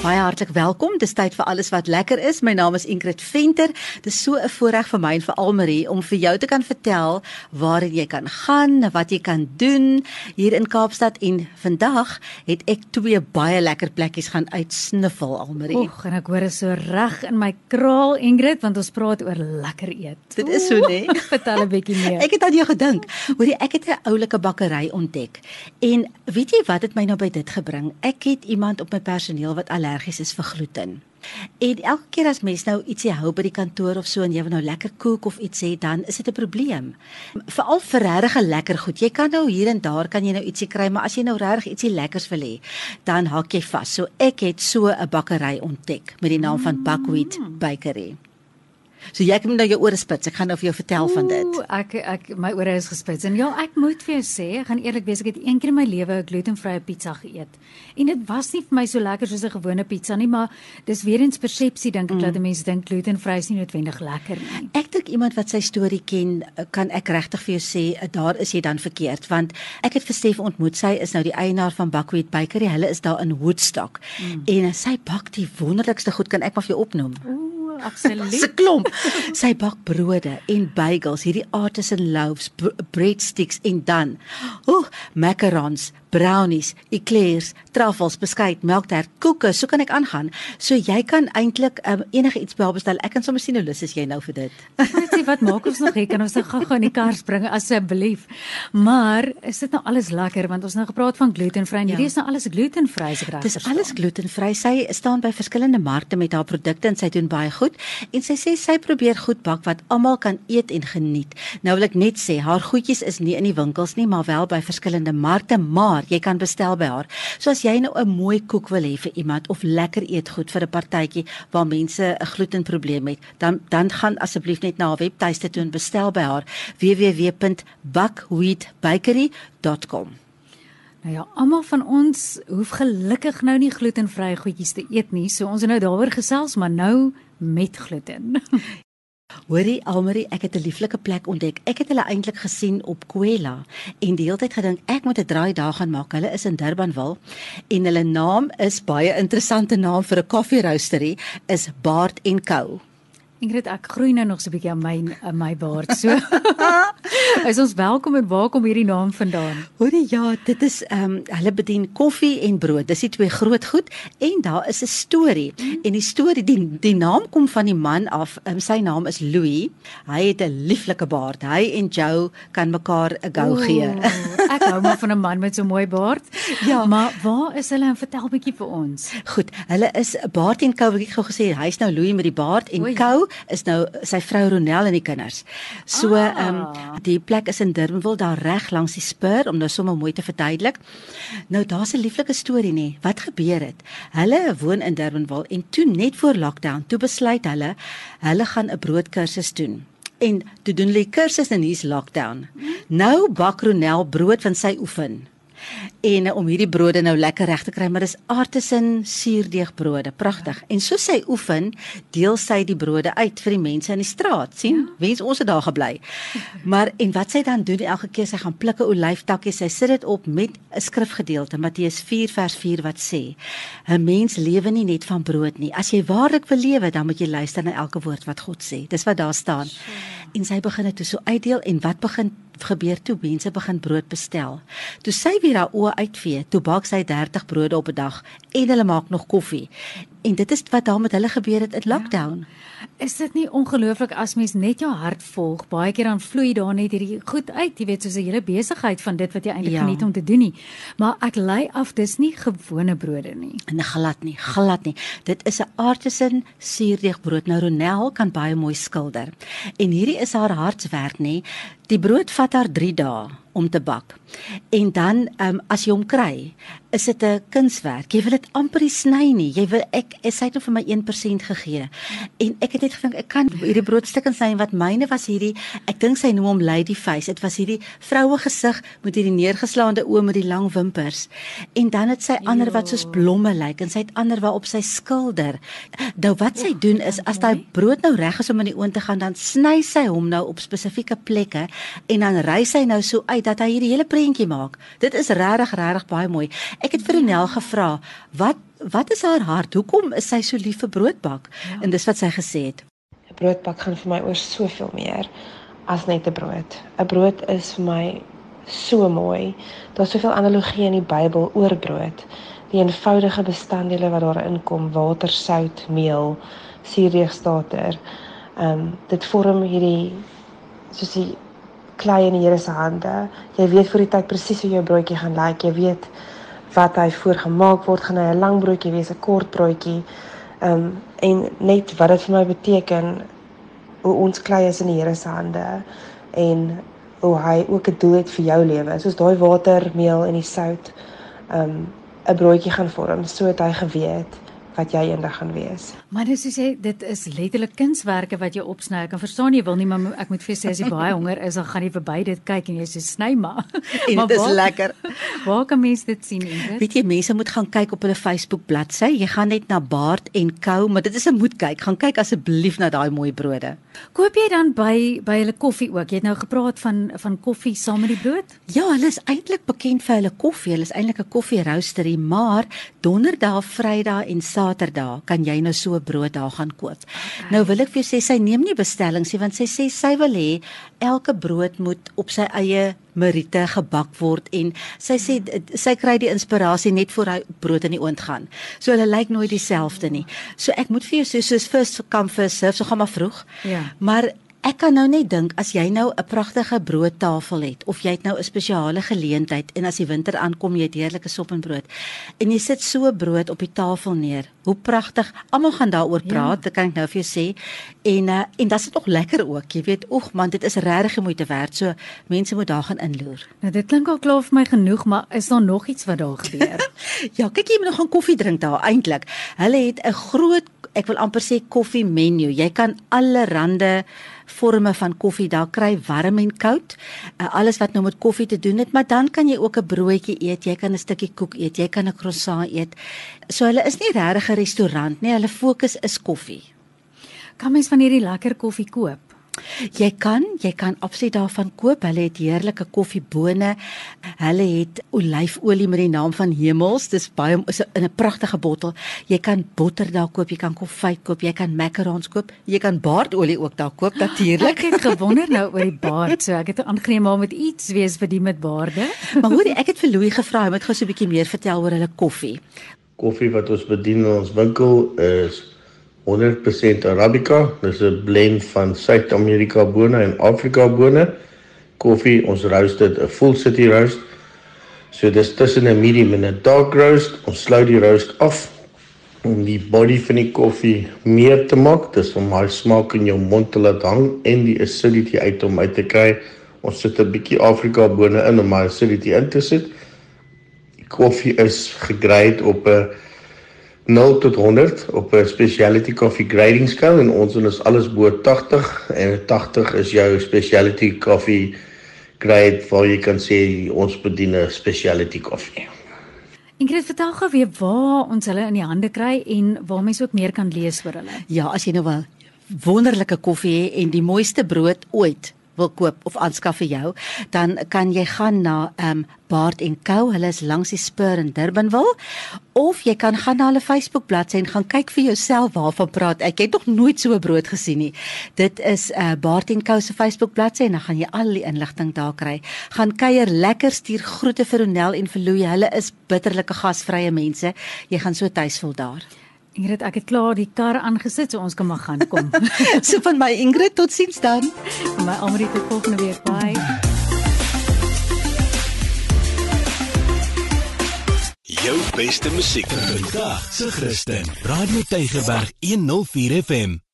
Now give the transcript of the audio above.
Baie hartlik welkom. Dis tyd vir alles wat lekker is. My naam is Ingrid Venter. Dis so 'n voorreg vir my en vir Almarie om vir jou te kan vertel waar jy kan gaan, wat jy kan doen hier in Kaapstad en vandag het ek twee baie lekker plekkies gaan uitsniffel Almarie. Oeg, en ek hoor dit so reg in my kraal Ingrid want ons praat oor lekker eet. Dit is so nee. Vertel 'n bietjie meer. Ek het aan jou gedink. Hoorie, ek het 'n oulike bakkery ontdek. En weet jy wat het my nou by dit gebring? Ek het iemand op my personeel wat al allergies is vir gluten. En elke keer as mens nou ietsie hou by die kantoor of so en jy wil nou lekker kook of iets hê, dan is dit 'n probleem. Veral vir regtig lekker goed. Jy kan nou hier en daar kan jy nou ietsie kry, maar as jy nou regtig ietsie lekkers wil hê, dan hak jy vas. So ek het so 'n bakkery ontdek met die naam van Buckwheat Bakery. So jy kan nou jou ore spits. Ek gaan nou vir jou vertel Oeh, van dit. Ek ek my ore is gespits. En ja, ek moet vir jou sê, ek gaan eerlik wees, ek het een keer in my lewe 'n glutenvrye pizza geëet. En dit was nie vir my so lekker soos 'n gewone pizza nie, maar dis weer eens persepsie dink ek mm. dat mense dink glutenvry is nie noodwendig lekker nie. Ek dink iemand wat sy storie ken, kan ek regtig vir jou sê, daar is jy dan verkeerd, want ek het vir Stef ontmoet. Sy is nou die eienaar van Buckwheat Bakery. Hulle is daar in Woodstock. Mm. En sy bak die wonderlikste goed kan ek maar vir jou opnoem. Ooh absoluut. Se klomp. Sy bak brode en bagels, hierdie artisan loaves, breadsticks en dan, ooh, macarons, brownies, eclairs, truffels, beskuit, melktert, koeke, so kan ek aangaan. So jy kan eintlik um, enige iets by bestel. Ek kan sommer sien hoe lus is jy nou vir dit. Weet jy wat maak ons nog hier? Kan ons nou gou-gou in die kar spring asseblief? Maar is dit nou alles lekker want ons nou gepraat van glutenvry en hierdie ja. is nou alles glutenvry as ek reg is. Dis alles glutenvry. Sy staan by verskillende markte met haar produkte en sy doen baie goed en sy sê sy probeer goed bak wat almal kan eet en geniet. Nou wil ek net sê haar goedjies is nie in die winkels nie, maar wel by verskillende markte, maar jy kan bestel by haar. So as jy nou 'n mooi koek wil hê vir iemand of lekker eetgoed vir 'n partytjie waar mense 'n glutenprobleem het, dan dan gaan asseblief net na haar webtuiste toe en bestel by haar www.buckwheatbakery.com. Nou ja, almal van ons hoef gelukkig nou nie glutenvrye goedjies te eet nie. So ons het nou daaroor gesels, maar nou met gluten. Hoorie Almarie, ek het 'n lieflike plek ontdek. Ek het hulle eintlik gesien op Kwela en die hele tyd gedink ek moet 'n draai daar gaan maak. Hulle is in Durbanville en hulle naam is baie interessante naam vir 'n koffieroastery is Baard Co. Ingrid, ek groei nou nog so 'n bietjie aan my aan my baard. So. is ons welkom en waar kom hierdie naam vandaan? Hoorie, ja, dit is ehm um, hulle bedien koffie en brood. Dis die twee groot goed en daar is 'n storie. Mm. En die storie die die naam kom van die man af. Um, sy naam is Louis. Hy het 'n lieflike baard. Hy en Joe kan mekaar 'n gou gee. ek hou maar van 'n man met so 'n mooi baard. Ja, maar waar is hulle? Vertel 'n bietjie vir ons. Goed, hulle is Baard en Co. Ek het gou gesê hy's nou Louis met die baard en Co is nou sy vrou Ronel en die kinders. So ah. ehm ah. um, die plek is in Durbanville daar reg langs die spur om nou sommer mooi te verduidelik. Nou daar's 'n lieflike storie nê. Wat gebeur het? Hulle woon in Durbanville en toe net voor lockdown, toe besluit hulle hulle gaan 'n broodkursus doen. En toe doen hulle die kursus in hierdie lockdown. Nou bak Ronel brood van sy oefen en uh, om hierdie brode nou lekker reg te kry, maar dis artisan suurdeegbrode, pragtig. En so sy oefen, deel sy die brode uit vir die mense in die straat, sien? Ja. Wens ons het daar gebly. Maar en wat sy dan doen elke keer sy gaan plukke olyftakkies, sy sit dit op met 'n skrifgedeelte, Matteus 4 vers 4 wat sê: 'n Mens lewe nie net van brood nie. As jy waarlik wil lewe, dan moet jy luister na elke woord wat God sê. Dis wat daar staan. En sy begin dit so uitdeel en wat begin gebeur toe mense begin brood bestel. Toe sy weer haar oë uitvee, toe bak sy 30 brode op 'n dag en hulle maak nog koffie. En dit is wat daar met hulle gebeur het in ja. lockdown. Ja. Is dit nie ongelooflik as mens net jou hart volg? Baie keer dan vloei daar net hierdie goed uit, jy weet, soos 'n hele besigheid van dit wat jy eintlik ja. geniet om te doen nie. Maar ek lei af dis nie gewone brode nie. En glad nie, glad nie. Dit is 'n artisan suurdeegbrood. Nou Ronel kan baie mooi skilder. En hierdie is haar hartswerk nê Die brood vat haar 3 dae om te bak. En dan ehm um, as jy hom kry, is dit 'n kunswerk. Jy wil dit amper nie sny nie. Jy wil ek ek sê dit vir my 1% gegee. En ek het net gedink ek kan hierdie broodstukke sny wat myne was hierdie ek dink sy noem hom lady face. Dit was hierdie vroue gesig met hierdie neergeslaande oë met die lang wimpers. En dan het sy ander wat soos blomme lyk en sy het ander waarop sy skilder. Nou wat sy doen is as daai brood nou reg is om in die oond te gaan, dan sny sy hom nou op spesifieke plekke en dan ry sy nou so uit dat hy hierdie hele prentjie maak. Dit is regtig regtig baie mooi. Ek het vir Renel gevra, wat wat is haar hart? Hoekom is sy so lief vir broodbak? Ja. En dis wat sy gesê het. 'n Broodbak gaan vir my oor soveel meer as net 'n brood. 'n Brood is vir my so mooi. Daar's soveel analogie in die Bybel oor brood. Die eenvoudige bestanddele wat daarin kom, water, sout, meel, suurdeegstater. Ehm um, dit vorm hierdie soos die klei in die Here se hande. Jy weet vir die tyd presies hoe jou broodjie gaan lyk. Jy weet wat hy voorgemaak word, gaan hy 'n lang broodjie wees, 'n kort broodjie. Ehm um, en net wat dit vir my beteken hoe ons klei is in die Here se hande en hoe hy ook 'n doel het vir jou lewe. Soos daai water, meel en die sout ehm um, 'n broodjie gaan vorm, so het hy geweet wat jy eendag gaan wees. Maar dis soos jy dit is letterlik kunswerke wat jy opsny. Ek kan verstaan jy wil nie maar ek moet vir sê as jy baie honger is dan gaan jy verby dit kyk en jy sê sny maar. En dit is waar, lekker. Waar kan mense dit sien Ingrid? Weet jy mense moet gaan kyk op hulle Facebook bladsy. Jy gaan net na Baard en Kou, maar dit is 'n moet kyk. Gaan kyk asseblief na daai mooi brode. Koop jy dan by by hulle koffie ook? Jy het nou gepraat van van koffie saam met die brood? Ja, hulle is eintlik bekend vir hulle koffie. Hulle is eintlik 'n koffie roastery, maar donderdag, Vrydag en Saterdag kan jy nou so brood daar gaan koop. Okay. Nou wil ek vir jou sê sy neem nie bestellings nie want sy sê sy wil hê elke brood moet op sy eie meriete gebak word en sy sê sy kry die inspirasie net voor hy brood in die oond gaan. So hulle lyk nooit dieselfde nie. So ek moet vir jou sê soos first come first serve, so gaan maar vroeg. Ja. Maar Ek kan nou net dink as jy nou 'n pragtige broodtafel het of jy het nou 'n spesiale geleentheid en as die winter aankom jy het heerlike sop en brood en jy sit so brood op die tafel neer. Hoe pragtig. Almal gaan daaroor ja. praat, ja. dit kan ek nou vir jou sê. En uh, en dit is tog lekker ook. Jy weet, oeg man, dit is regtig moeite werd. So mense moet daar gaan inloer. Nou dit klink al klaar vir my genoeg, maar is daar nog iets wat daar gebeur? ja, kyk jy moet nog gaan koffie drink daar eintlik. Hulle het 'n groot ek wil amper sê koffie menu. Jy kan allerlei forme van koffie daar kry, warm en koud. Uh, alles wat nou met koffie te doen het, maar dan kan jy ook 'n broodjie eet, jy kan 'n stukkie koek eet, jy kan 'n croissant eet. So hulle is nie regtig 'n restaurant nie, hulle fokus is koffie. Kan mens van hierdie lekker koffie koop? Jy kan, jy kan absoluut daarvan koop. Hulle het heerlike koffiebone. Hulle het olyfolie met die naam van Hemels. Dis baie is in 'n pragtige bottel. Jy kan botter daar koop, jy kan konfyt koop, jy kan macarons koop, jy kan baardolie ook daar koop natuurlik. Ek het gewonder nou oor die baard. So ek het aangeneem maar met iets wees vir die met baarde. maar hoorie, ek het vir Louis gevra, hy moet gou so 'n bietjie meer vertel oor hulle koffie. Koffie wat ons bedien in ons winkel is 100% Arabica. Dis 'n blend van Suid-Amerika bone en Afrika bone. Koffie, ons roast dit 'n full city roast. So dis tussen 'n medium en 'n dark roast. Ons sluit die roast af om die body van die koffie meer te maak. Dis om hy smaak in jou mond te laat hang en die acidity uit om uit te kry. Ons sit 'n bietjie Afrika bone in om hy acidity in te sit. Die koffie is gegrade op 'n 0 tot 100 op 'n specialty coffee grading skaal en ons is alles bo 80 en 80 is jou specialty coffee grade waar jy kan sê ons bedien 'n specialty coffee. Ingrid vertel gou weer waar ons hulle in die hande kry en waar mense ook meer kan lees oor hulle. Ja, as jy nou 'n wonderlike koffie het en die mooiste brood ooit wil koop of aanskaf vir jou, dan kan jy gaan na um, Baard en Co. Hulle is langs die Spur in Durbanville of jy kan gaan na hulle Facebook bladsy en gaan kyk vir jouself waarvan praat ek. Ek het nog nooit so 'n brood gesien nie. Dit is uh, Baard en Co se Facebook bladsy en dan gaan jy al die inligting daar kry. Gaan kuier lekker stuur groete vir Ronel en vir Louie. Hulle is bitterlike gasvrye mense. Jy gaan so tuis voel daar. Ingrid, ek het klaar die kar aangesit, so ons kan maar gaan kom. so van my Ingrid, totsiens dan. Van my Amri tot volgende week. Bye. Jou beste musiek vandag se Christen. Radio Tygerberg 104 FM.